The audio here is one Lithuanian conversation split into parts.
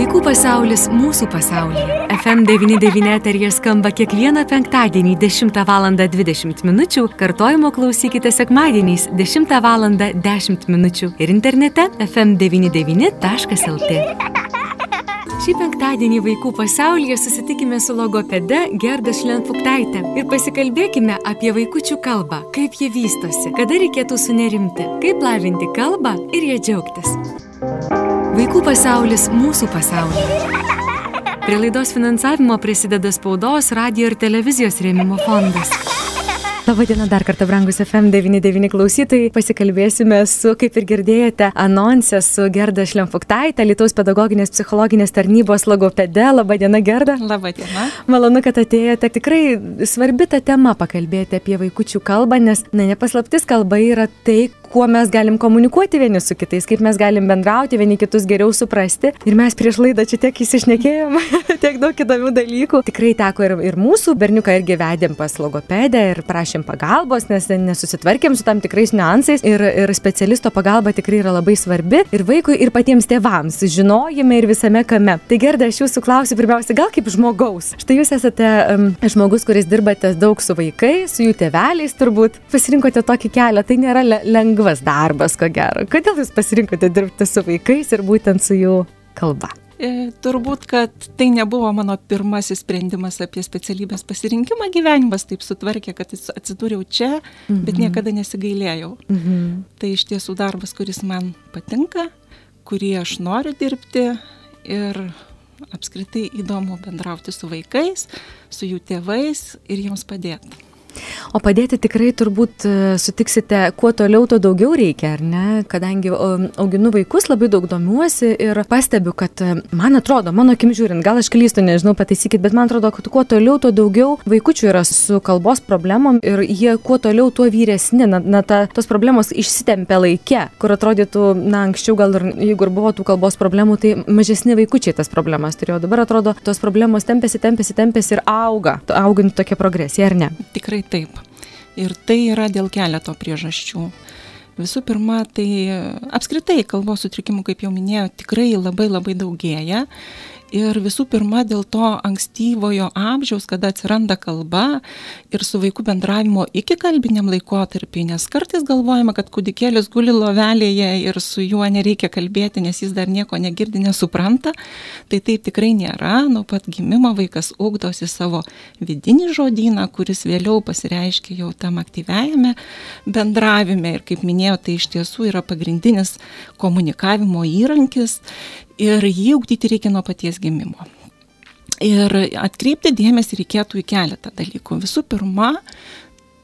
Vaikų pasaulis mūsų pasaulyje. FM99 eterija skamba kiekvieną penktadienį 10 val. 20 min. Kartojimo klausykite sekmadieniais 10 val. 10 min. ir internete fm99.lt. Šį penktadienį vaikų pasaulyje susitikime su logopede Gerda Šlenfuktaitė ir pasikalbėkime apie vaikučių kalbą, kaip jie vystosi, kada reikėtų sunerimti, kaip lavinti kalbą ir ją džiaugtis. Vaikų pasaulis mūsų pasaulyje. Prie laidos finansavimo prisideda spaudos, radio ir televizijos rėmimo fondas. Labadiena dar kartą, brangus FM99 klausytojai. Pasikalbėsime su, kaip ir girdėjote, anonsė su Gerda Šlemfuktaitė, Lietuvos pedagoginės psichologinės tarnybos logopede. Labadiena, Gerda. Labadiena. Malonu, kad atėjote. Tikrai svarbi ta tema pakalbėti apie vaikučių kalbą, nes, na, nepaslaptis kalba yra tai, kuo mes galim komunikuoti vieni su kitais, kaip mes galim bendrauti, vieni kitus geriau suprasti. Ir mes prieš laidą čia tiek įsišnekėjom, tiek daug įdomių dalykų. Tikrai teko ir, ir mūsų berniuką irgi vedėm pas logopedę ir prašėm pagalbos, nes nesusitvarkėm su tam tikrais niuansais. Ir, ir specialisto pagalba tikrai yra labai svarbi ir vaikui, ir patiems tėvams, žinojime ir visame kame. Tai gerda, aš jūsų klausiu pirmiausia, gal kaip žmogaus. Štai jūs esate um, žmogus, kuris dirbate daug su vaikais, su jų tėveliais turbūt. Pasirinkote tokį kelią, tai nėra lengva lengvas darbas, ko gero. Kodėl jūs pasirinkote dirbti su vaikais ir būtent su jų kalba? E, turbūt, kad tai nebuvo mano pirmasis sprendimas apie specialybės pasirinkimą, gyvenimas taip sutvarkė, kad atsidūriau čia, mm -hmm. bet mhm. niekada nesigailėjau. Mm -hmm. Tai iš tiesų darbas, kuris man patinka, kurį aš noriu dirbti ir apskritai įdomu bendrauti su vaikais, su jų tėvais ir jiems padėti. O padėti tikrai turbūt e, sutiksite, kuo toliau, tuo daugiau reikia, ar ne? Kadangi auginu vaikus, labai daug domiuosi ir pastebiu, kad e, man atrodo, mano akim žiūrint, gal aš klystu, nežinau, pataisykit, bet man atrodo, kad kuo toliau, tuo daugiau vaikučių yra su kalbos problemom ir jie kuo toliau, tuo vyresni. Na, na ta, tos problemos išsitempia laike, kur atrodytų, na, anksčiau gal ir jeigu ir buvo tų kalbos problemų, tai mažesni vaikučiai tas problemas turėjo. Dabar atrodo, tos problemos tempėsi, tempėsi, tempėsi ir auga, augant tokia progresija, ar ne? Tikrai taip. Ir tai yra dėl keleto priežasčių. Visų pirma, tai apskritai kalbos sutrikimų, kaip jau minėjau, tikrai labai labai daugėja Ir visų pirma, dėl to ankstyvojo amžiaus, kada atsiranda kalba ir su vaiku bendravimo iki kalbiniam laikotarpiai, nes kartais galvojama, kad kūdikėlis guli lovelėje ir su juo nereikia kalbėti, nes jis dar nieko negirdi, nesupranta. Tai taip tikrai nėra. Nuo pat gimimo vaikas ugdosi savo vidinį žodyną, kuris vėliau pasireiškia jau tam aktyviajame bendravime. Ir kaip minėjau, tai iš tiesų yra pagrindinis komunikavimo įrankis ir jį ugdyti reikia nuo paties gimimo. Ir atkreipti dėmesį reikėtų į keletą dalykų. Visų pirma,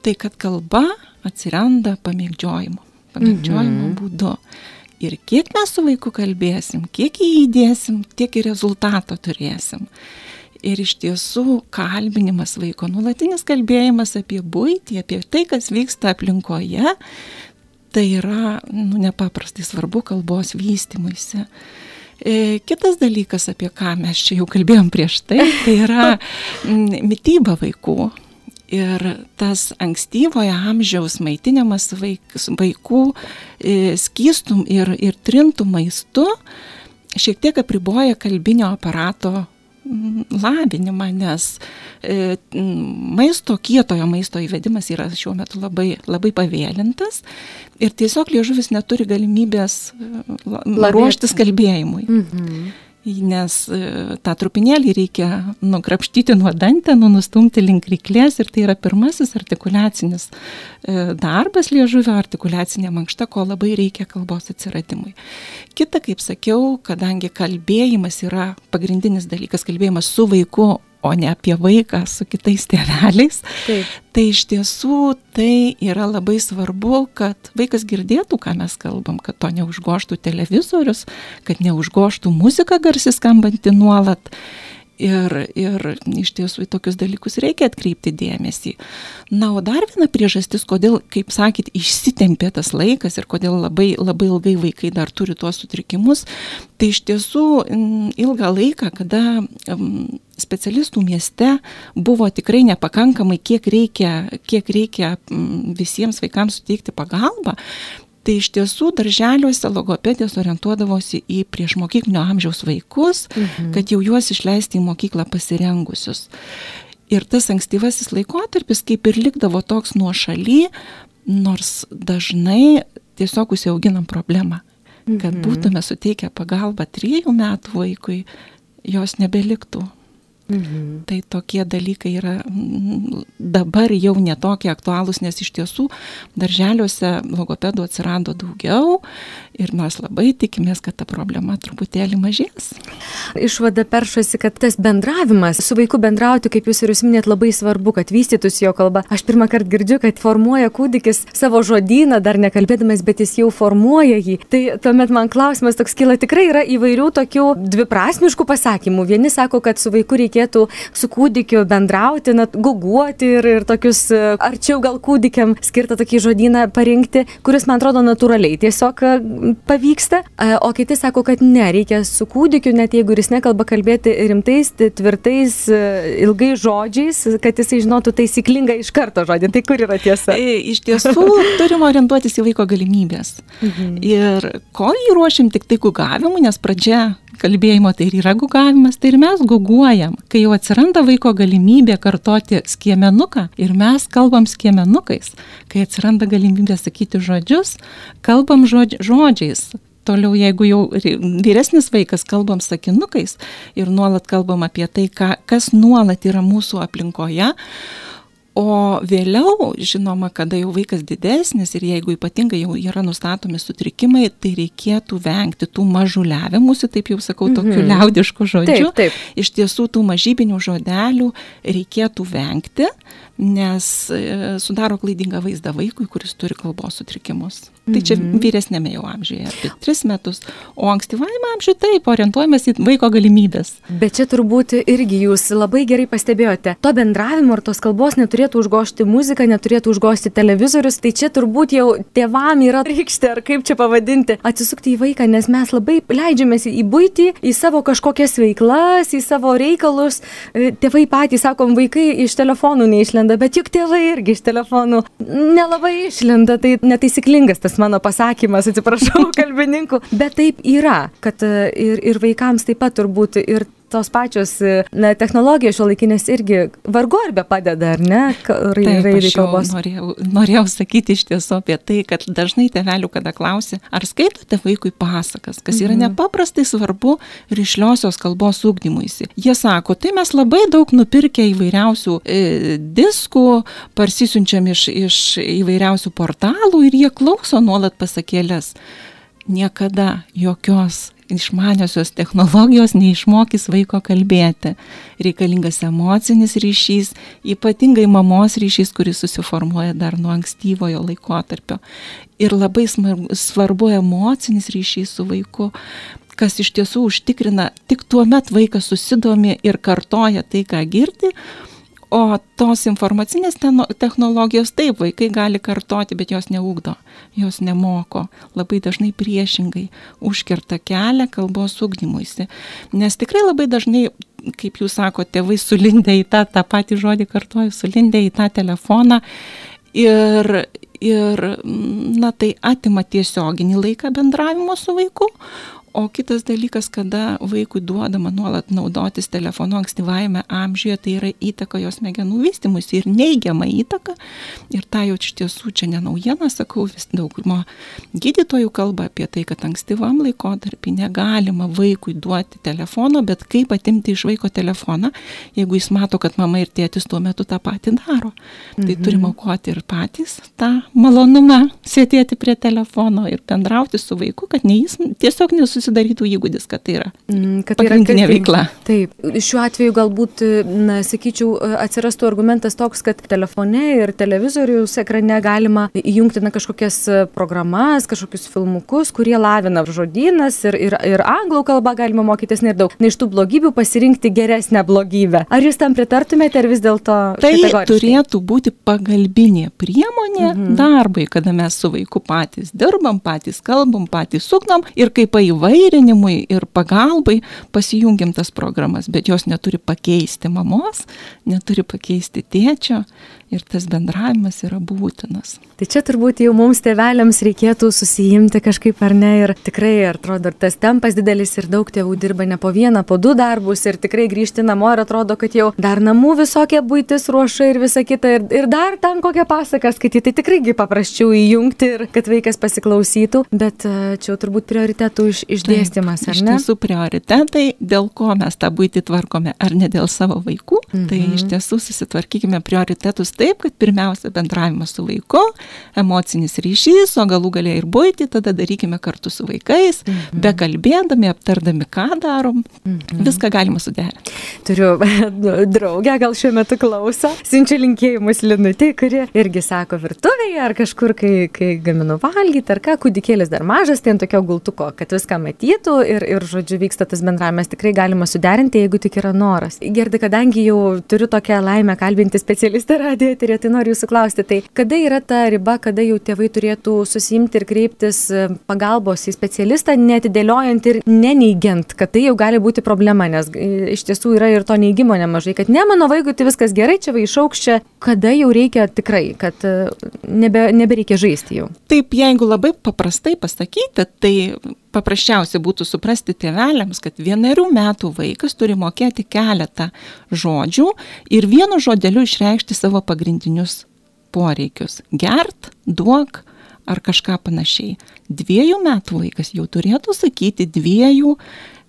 tai kad kalba atsiranda pamėgdžiojimo, pamėgdžiojimo mhm. būdu. Ir kiek mes su vaiku kalbėsim, kiek jį įdėsim, tiek ir rezultato turėsim. Ir iš tiesų kalbinimas vaiko, nulatinis kalbėjimas apie būtį, apie tai, kas vyksta aplinkoje, tai yra nu, nepaprastai svarbu kalbos vystimuisi. E, kitas dalykas, apie ką mes čia jau kalbėjom prieš tai, tai yra mytyba vaikų. Ir tas ankstyvojo amžiaus maitinimas vaik, vaikų e, skystum ir, ir trintų maistu šiek tiek apriboja kalbinio aparato lavinimą, nes e, maisto, kietojo maisto įvedimas yra šiuo metu labai, labai pavėlintas ir tiesiog liežuvis neturi galimybės e, ruoštis kalbėjimui. Mhm nes e, tą trupinėlį reikia nukrapštyti nuo dantenų, nustumti link ryklės ir tai yra pirmasis artikulacinis e, darbas liežuvio, artikulacinė mankšta, ko labai reikia kalbos atsiradimui. Kita, kaip sakiau, kadangi kalbėjimas yra pagrindinis dalykas, kalbėjimas su vaiku, o ne apie vaiką su kitais tėveliais. Taip. Tai iš tiesų tai yra labai svarbu, kad vaikas girdėtų, ką mes kalbam, kad to neužgoštų televizorius, kad neužgoštų muzika garsi skambanti nuolat. Ir, ir iš tiesų į tokius dalykus reikia atkreipti dėmesį. Na, o dar viena priežastis, kodėl, kaip sakyt, išsitempė tas laikas ir kodėl labai, labai ilgai vaikai dar turi tuos sutrikimus, tai iš tiesų ilgą laiką, kada specialistų mieste buvo tikrai nepakankamai, kiek reikia, kiek reikia visiems vaikams suteikti pagalbą, Tai iš tiesų darželiuose logopedijos orientuodavosi į priešmokyklinio amžiaus vaikus, mhm. kad jau juos išleisti į mokyklą pasirengusius. Ir tas ankstyvasis laikotarpis kaip ir likdavo toks nuo šaly, nors dažnai tiesiog užsiauginam problemą. Kad mhm. būtume suteikę pagalbą trijų metų vaikui, jos nebeliktų. Mhm. Tai tokie dalykai yra mm, dabar jau netokie aktualūs, nes iš tiesų darželiuose logopedų atsirado daugiau ir mes labai tikimės, kad ta problema truputėlį mažės. Išvada peršasi, kad tas bendravimas, su vaiku bendrauti, kaip jūs ir jūs minėt, labai svarbu, kad vystytųsi jo kalba. Aš pirmą kartą girdžiu, kad formuoja kūdikis savo žodyną, dar nekalbėdamas, bet jis jau formuoja jį. Tai tuomet man klausimas toks kyla, tikrai yra įvairių tokių dviprasmiškų pasakymų. Vieni sako, kad su vaiku reikia reikėtų su kūdikiu bendrauti, na, guguoti ir, ir tokius e, arčiau gal kūdikiam skirtą tokį žodyną parinkti, kuris man atrodo natūraliai tiesiog e, pavyksta. E, o kiti sako, kad ne, reikia su kūdikiu, net jeigu jis nekalba kalbėti rimtais, tvirtais, ilgai žodžiais, kad jisai žinotų taisyklingą iš karto žodį. Tai kur yra tiesa? Iš tiesų, turim orientuotis į vaiko galimybės. Mhm. Ir kol jį ruošim tik tai gugavimui, nes pradžia kalbėjimo tai ir yra gugavimas, tai ir mes guguojam. Kai jau atsiranda vaiko galimybė kartoti skiemenuką ir mes kalbam skiemenukais, kai atsiranda galimybė sakyti žodžius, kalbam žodž žodžiais. Toliau, jeigu jau vyresnis vaikas kalbam sakinukais ir nuolat kalbam apie tai, ką, kas nuolat yra mūsų aplinkoje, O vėliau, žinoma, kada jau vaikas didesnis ir jeigu ypatingai jau yra nustatomi sutrikimai, tai reikėtų vengti tų mažuliavimusi, taip jau sakau, tokių -hmm. liaudiškų žodžių. Taip, taip. Iš tiesų tų mažybinių žodelių reikėtų vengti, nes e, sudaro klaidingą vaizdą vaikui, kuris turi kalbos sutrikimus. Tai čia mhm. vyresnėme jau amžiuje, apie 3 metus, o ankstyvajame amžiuje taip, orientuojamės į vaiko galimybės. Bet čia turbūt irgi jūs labai gerai pastebėjote, to bendravimo ar tos kalbos neturėtų užgošti muzika, neturėtų užgošti televizorius, tai čia turbūt jau tėvam yra rykštė, ar kaip čia pavadinti, atsisukti į vaiką, nes mes labai leidžiamės į būtį, į savo kažkokias veiklas, į savo reikalus. E, tėvai patys, sakom, vaikai iš telefonų neišlenda, bet juk tėvai irgi iš telefonų nelabai išlenda, tai netaisyklingas tas mano pasakymas, atsiprašau kalbininkų, bet taip yra, kad e, ir, ir vaikams taip pat turbūt ir tos pačios na, technologijos šiuolaikinės irgi vargu ar be padeda, ar ne, raidai kalbos. Norėjau, norėjau sakyti iš tiesų apie tai, kad dažnai tevelių, kada klausi, ar skaitote vaikui pasakas, kas yra mhm. nepaprastai svarbu ryšliosios kalbos ūkdymuisi. Jie sako, tai mes labai daug nupirkę įvairiausių e, diskų, parsisiunčiam iš, iš įvairiausių portalų ir jie klauso nuolat pasakėlės. Niekada jokios išmaniosios technologijos neišmokys vaiko kalbėti. Reikalingas emocinis ryšys, ypatingai mamos ryšys, kuris susiformuoja dar nuo ankstyvojo laikotarpio. Ir labai svarbu emocinis ryšys su vaiku kas iš tiesų užtikrina, tik tuo met vaikas susidomi ir kartoja tai, ką girdi, O tos informacinės technologijos taip, vaikai gali kartoti, bet jos neugdo, jos nemoko, labai dažnai priešingai užkerta kelią kalbos ugdymuisi. Nes tikrai labai dažnai, kaip jūs sakote, tėvai sulindė į tą, tą patį žodį kartuoju, sulindė į tą telefoną ir, ir na, tai atima tiesioginį laiką bendravimo su vaiku, O kitas dalykas, kada vaikui duodama nuolat naudotis telefonu ankstyvajame amžiuje, tai yra įtaka jos smegenų vystimusi ir neigiama įtaka. Ir tą jau iš tiesų čia ne naujiena, sakau, vis daugumo gydytojų kalba apie tai, kad ankstyvam laikotarpį negalima vaikui duoti telefono, bet kaip atimti iš vaiko telefoną, jeigu jis mato, kad mama ir tėtis tuo metu tą patį daro. Tai mhm. Tai turime aukoti ir patys tą malonumą sėdėti prie telefono ir bendrauti su vaiku, kad ne jis tiesiog nesusitiktų susidarytų įgūdis, kad tai yra mm, kad tai pagrindinė yra, veikla. Taip, šiuo atveju galbūt, na, sakyčiau, atsirastų argumentas toks, kad telefone ir televizorius ekrane galima įjungti na, kažkokias programas, kažkokius filmukus, kurie lavina žodynas ir, ir, ir anglų kalbą galima mokytis ne daug. Na, iš tų blogybių pasirinkti geresnę blogybę. Ar jūs tam pritartumėte ar vis dėlto? Tai turėtų būti pagalbinė priemonė mhm. darbui, kada mes su vaiku patys dirbam, patys kalbam, patys suknam ir kaip paivai įvairinimui ir pagalbai pasijungiam tas programas, bet jos neturi pakeisti mamos, neturi pakeisti tėčio ir tas bendravimas yra būtinas. Tai čia turbūt jau mums tėveliams reikėtų susijimti kažkaip ar ne ir tikrai, atrodo, ir tas tempas didelis ir daug tėvų dirba ne po vieną, po du darbus ir tikrai grįžti namo ir atrodo, kad jau dar namų visokie būtis ruoša ir visa kita ir, ir dar ten kokią pasaką skaityti, tai tikraigi paprasčiau įjungti ir kad vaikas pasiklausytų, bet e, čia jau turbūt prioritetų iš, išdėstymas, Taip, ar ne? Iš tiesų prioritetai, dėl ko mes tą būtį tvarkome, ar ne dėl savo vaikų, mhm. tai iš tiesų susitvarkykime prioritetus taip, kad pirmiausia bendravimas su vaiku, emocinis ryšys, o galų galia ir būti, tada darykime kartu su vaikais, mhm. be kalbėdami, aptardami, ką darom, mhm. viską galima suderinti. Turiu draugę, gal šiuo metu klauso, siunčia linkėjimus Linutė, kuri irgi sako virtuvėje ar kažkur, kai, kai gaminu valgyti, ar ką, kūdikėlis dar mažas, tai ant tokio gultuko, kad viską matytų ir, ir žodžiu, vyksta tas bendravimas, tikrai galima suderinti, jeigu tik yra noras. Gerdi, kadangi jau turiu tokią laimę kalbinti specialistą radiją, radijo eterį, tai noriu jūsų klausti, tai kada yra ta riba, kada jau tėvai turėtų susimti ir kreiptis e, pagalbos į specialistą, netidėliojant ir neneigiant, kad tai jau gali būti problema, nes e, iš tiesų yra ir to neigimo nemažai, kad ne mano vaikui tai viskas gerai, čia va išaukščia, kada jau reikia tikrai, kad e, nebe, nebereikia žaisti jau. Taip, jeigu labai paprastai pasakyti, tai paprasčiausia būtų suprasti tėveliams, kad vienerių metų vaikas turi mokėti keletą žodžių ir vienu žodeliu išreikšti savo pagrindinius poreikius - gert, duok ar kažką panašiai. Dviejų metų vaikas jau turėtų sakyti dviejų,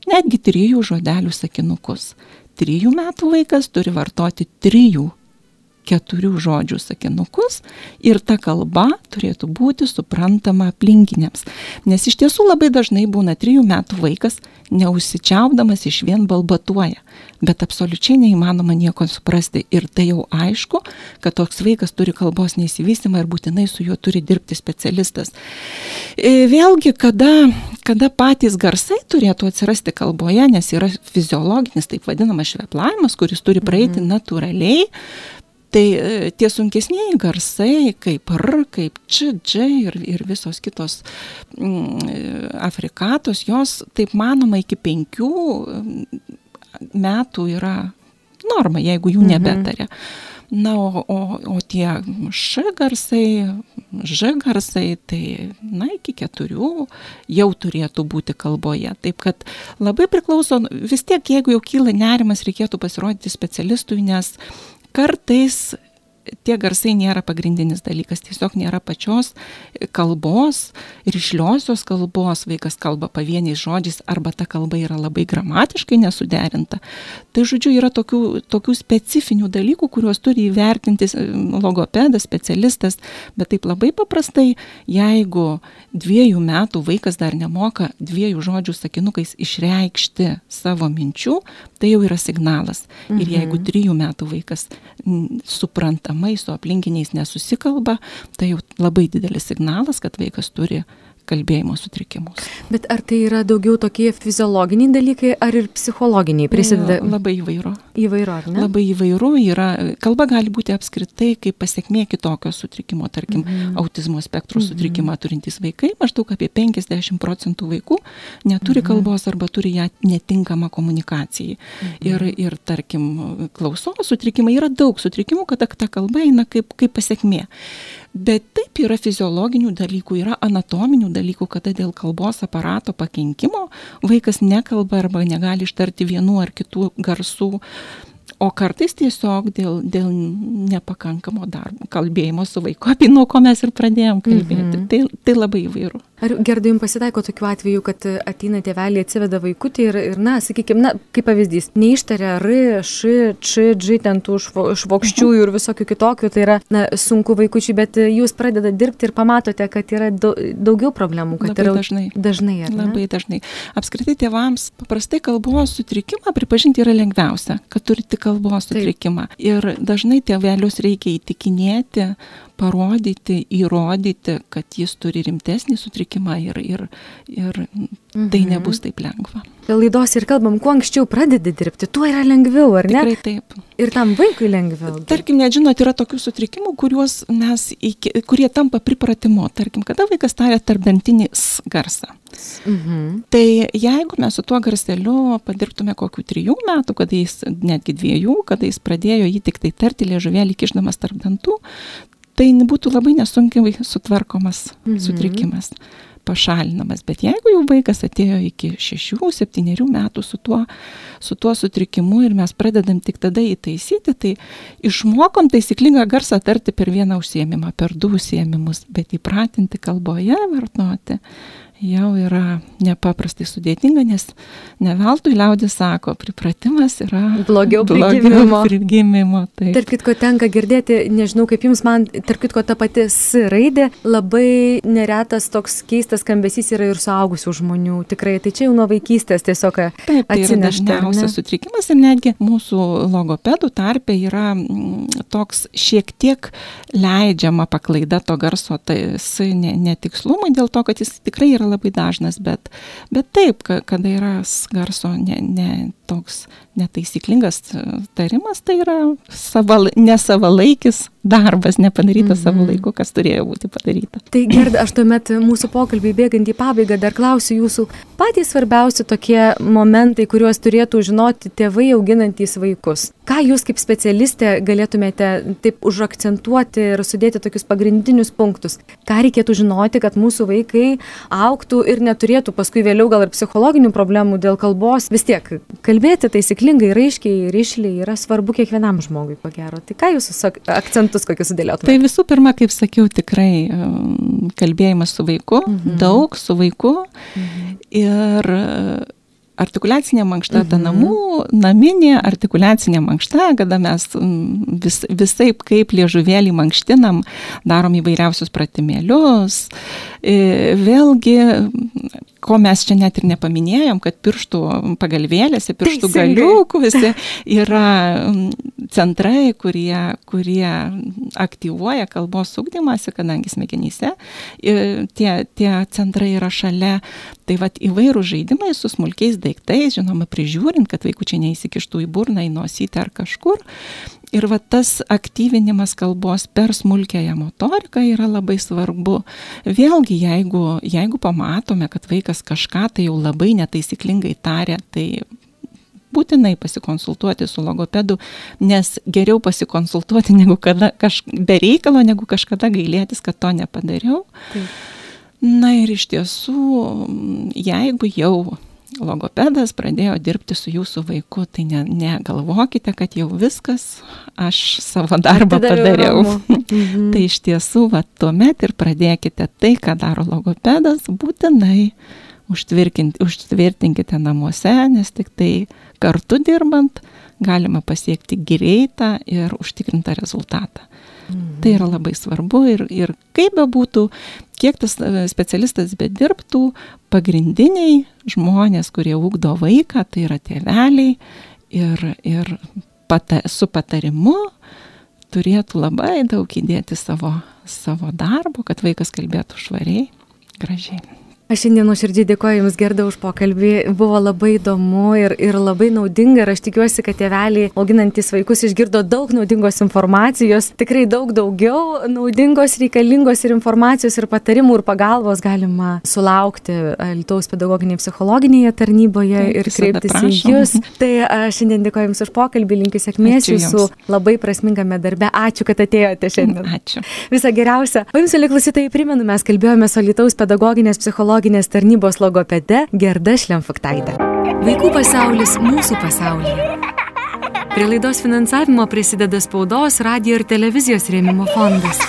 netgi trijų žodelių sakinukus. Trijų metų vaikas turi vartoti trijų keturių žodžių sakinukus ir ta kalba turėtų būti suprantama aplinkiniams. Nes iš tiesų labai dažnai būna trijų metų vaikas neusičiaupdamas iš vien balbatuoja, bet absoliučiai neįmanoma nieko suprasti ir tai jau aišku, kad toks vaikas turi kalbos neįsivystymą ir būtinai su juo turi dirbti specialistas. E, vėlgi, kada, kada patys garsai turėtų atsirasti kalboje, nes yra fiziologinis, taip vadinamas šveplavimas, kuris turi praeiti mhm. natūraliai, Tai e, tie sunkesniai garsai, kaip R, kaip Č, Dž ir, ir visos kitos mm, afrikatos, jos, taip manoma, iki penkių mm, metų yra norma, jeigu jų mhm. nebetarė. Na, o, o, o tie š garsai, ž garsai, tai, na, iki keturių jau turėtų būti kalboje. Taip kad labai priklauso, vis tiek, jeigu jau kyla nerimas, reikėtų pasirodyti specialistui, nes kartais tie garsai nėra pagrindinis dalykas, tiesiog nėra pačios kalbos, ryšliosios kalbos, vaikas kalba pavieniais žodžiais arba ta kalba yra labai gramatiškai nesuderinta. Tai žodžiu, yra tokių, tokių specifinių dalykų, kuriuos turi įvertinti logopedas, specialistas, bet taip labai paprastai, jeigu dviejų metų vaikas dar nemoka dviejų žodžių sakinukais išreikšti savo minčių, tai jau yra signalas. Mhm. Ir jeigu trijų metų vaikas supranta deramai su aplinkiniais nesusikalba, tai jau labai didelis signalas, kad vaikas turi kalbėjimo sutrikimus. Bet ar tai yra daugiau tokie fiziologiniai dalykai, ar ir psichologiniai prisideda? Labai įvairu. Įvairu, ar ne? Labai įvairu yra, kalba gali būti apskritai kaip pasiekmė kitokio sutrikimo, tarkim, mm -hmm. autizmo spektro mm -hmm. sutrikimą turintys vaikai, maždaug apie 50 procentų vaikų neturi mm -hmm. kalbos arba turi ją netinkamą komunikacijai. Mm -hmm. ir, ir, tarkim, klausos sutrikimai yra daug sutrikimų, kada ta kalba eina kaip, kaip pasiekmė. Bet taip yra fiziologinių dalykų, yra anatominių dalykų, kada dėl kalbos aparato pakenkimo vaikas nekalba arba negali ištarti vienų ar kitų garsų. O kartais tiesiog dėl, dėl nepakankamo darbo, kalbėjimo su vaiku, apie nuo ko mes ir pradėjom kalbėti. -hmm. tai, tai labai įvairu. Ar gerai jums pasitaiko tokiu atveju, kad ateina tėveliai, atsiveda vaikutį ir, ir na, sakykime, na, kaip pavyzdys, neištaria R, Š, Č, Dž, ten tų švokščiųjų ir visokių kitokių, tai yra na, sunku vaikučiai, bet jūs pradeda dirbti ir pamatote, kad yra daugiau problemų, kad yra dažnai. Dažnai, Labai dažnai. Apskritai tėvams paprastai kalbos sutrikimą pripažinti yra lengviausia, kad turite kalbos sutrikimą. Ir dažnai tėvelius reikia įtikinėti, parodyti, įrodyti, kad jis turi rimtesnį sutrikimą ir, ir, ir mhm. tai nebus taip lengva. Laidos ir kalbam, kuo anksčiau pradedi dirbti, tuo yra lengviau, ar ne? Tikrai taip. Ir tam vaikui lengviau. Tarkim, net žinot, yra tokių sutrikimų, kuriuos mes, iki, kurie tampa pripratimu. Tarkim, kada vaikas taria tarpdantinį s garsą. Mhm. Tai jeigu mes su tuo garseliu padirbtume kokių trijų metų, kada jis, netgi dviejų, kada jis pradėjo jį tik tai tarti liežuvėlį kišdamas tarp dantų, tai būtų labai nesunkiai sutvarkomas mhm. sutrikimas pašalinamas. Bet jeigu jau vaikas atėjo iki 6-7 metų su tuo, su tuo sutrikimu ir mes pradedam tik tada įtaisyti, tai išmokom taisyklingą garsą tarti per vieną užsiemimą, per du užsiemimus, bet įpratinti kalboje vartoti jau yra nepaprastai sudėtinga, nes ne veltui liaudis sako, pripratimas yra blogiau prigimimo. prigimimo taip. Tark kitko tenka girdėti, nežinau kaip jums man, tark kitko ta pati S raidė, labai neretas toks keistas skambesys yra ir suaugusių žmonių. Tikrai, tai čia jau nuo vaikystės tiesiog taip, tai dažniausias sutrikimas ir netgi mūsų logopedų tarpe yra mm, toks šiek tiek leidžiama paklaida to garso, tai S netikslumai dėl to, kad jis tikrai yra labai dažnas, bet, bet taip, kada yra garso ne, ne toks netaisyklingas tarimas, tai yra saval, nesavalaikis darbas, nepadarytas -hmm. savo mhm. laiku, kas turėjo būti padaryta. Tai gerda, aš tuomet mūsų pokalbį bėgant į pabaigą dar klausiu jūsų patys svarbiausi tokie momentai, kuriuos turėtų žinoti tėvai auginantys vaikus. Ką jūs kaip specialistė galėtumėte taip užakcentuoti ir sudėti tokius pagrindinius punktus? Ką reikėtų žinoti, kad mūsų vaikai auktų ir neturėtų paskui vėliau gal ir psichologinių problemų dėl kalbos? Vis tiek, kalbėti taisyklingai, raiškiai, ryšliai yra svarbu kiekvienam žmogui, ko gero. Tai ką jūs akcentuojate? Akcentus kokius sudėliotumėte? Tai visų pirma, kaip sakiau, tikrai um, kalbėjimas su vaiku, mhm. daug su vaiku mhm. ir artikuliacinė mankšta, mhm. ta namų, naminė artikuliacinė mankšta, kada mes vis, visai kaip liežuvėlį mankštinam, darom įvairiausius pratimėlius. E, vėlgi, ko mes čia net ir nepaminėjom, kad pirštų pagalvėlėse, pirštų galiukuose yra centrai, kurie, kurie aktyvuoja kalbos sugdymasi, kadangi smegenyse tie, tie centrai yra šalia. Tai vad įvairių žaidimai su smulkiais daiktais, žinoma, prižiūrint, kad vaikučiai neįsikištų į burną, į nosytę ar kažkur. Ir va tas aktyvinimas kalbos per smulkėją motoriką yra labai svarbu. Vėlgi, jeigu, jeigu pamatome, kad vaikas kažką tai jau labai netaisyklingai tarė, tai būtinai pasikonsultuoti su logopedu, nes geriau pasikonsultuoti negu kada, kaž, be reikalo, negu kažkada gailėtis, kad to nepadariau. Taip. Na ir iš tiesų, jeigu jau logopedas pradėjo dirbti su jūsų vaiku, tai negalvokite, ne kad jau viskas, aš savo darbą padariau. Mhm. tai iš tiesų, va, tuomet ir pradėkite tai, ką daro logopedas, būtinai užtvirtinkite namuose, nes tik tai kartu dirbant galima pasiekti greitą ir užtikrintą rezultatą. Mhm. Tai yra labai svarbu ir, ir kaip bebūtų, kiek tas e, specialistas bedirbtų, pagrindiniai žmonės, kurie ugdo vaiką, tai yra tėveliai ir, ir pata, su patarimu turėtų labai daug įdėti savo, savo darbo, kad vaikas kalbėtų švariai, gražiai. Aš šiandien nuoširdžiai dėkoju Jums, Gerda, už pokalbį. Buvo labai įdomu ir, ir labai naudinga. Ir aš tikiuosi, kad tėveliai, auginantis vaikus, išgirdo daug naudingos informacijos. Tikrai daug daugiau naudingos, reikalingos ir informacijos, ir patarimų, ir pagalbos galima sulaukti Lietuvos pedagoginėje psichologinėje tarnyboje Taip, ir kreiptis į Jūs. Tai aš šiandien dėkoju Jums už pokalbį, linkiu sėkmės Jūsų labai prasmingame darbe. Ačiū, kad atėjote šiandien. Ačiū. Visą geriausią. O Jums, liklausytai, primenu, mes kalbėjome su Lietuvos pedagoginės psichologijos psichologinės tarnybos logopede Gerda Šlemfaktaitė. Vaikų pasaulis mūsų pasaulyje. Prie laidos finansavimo prisideda spaudos, radio ir televizijos rėmimo fondas.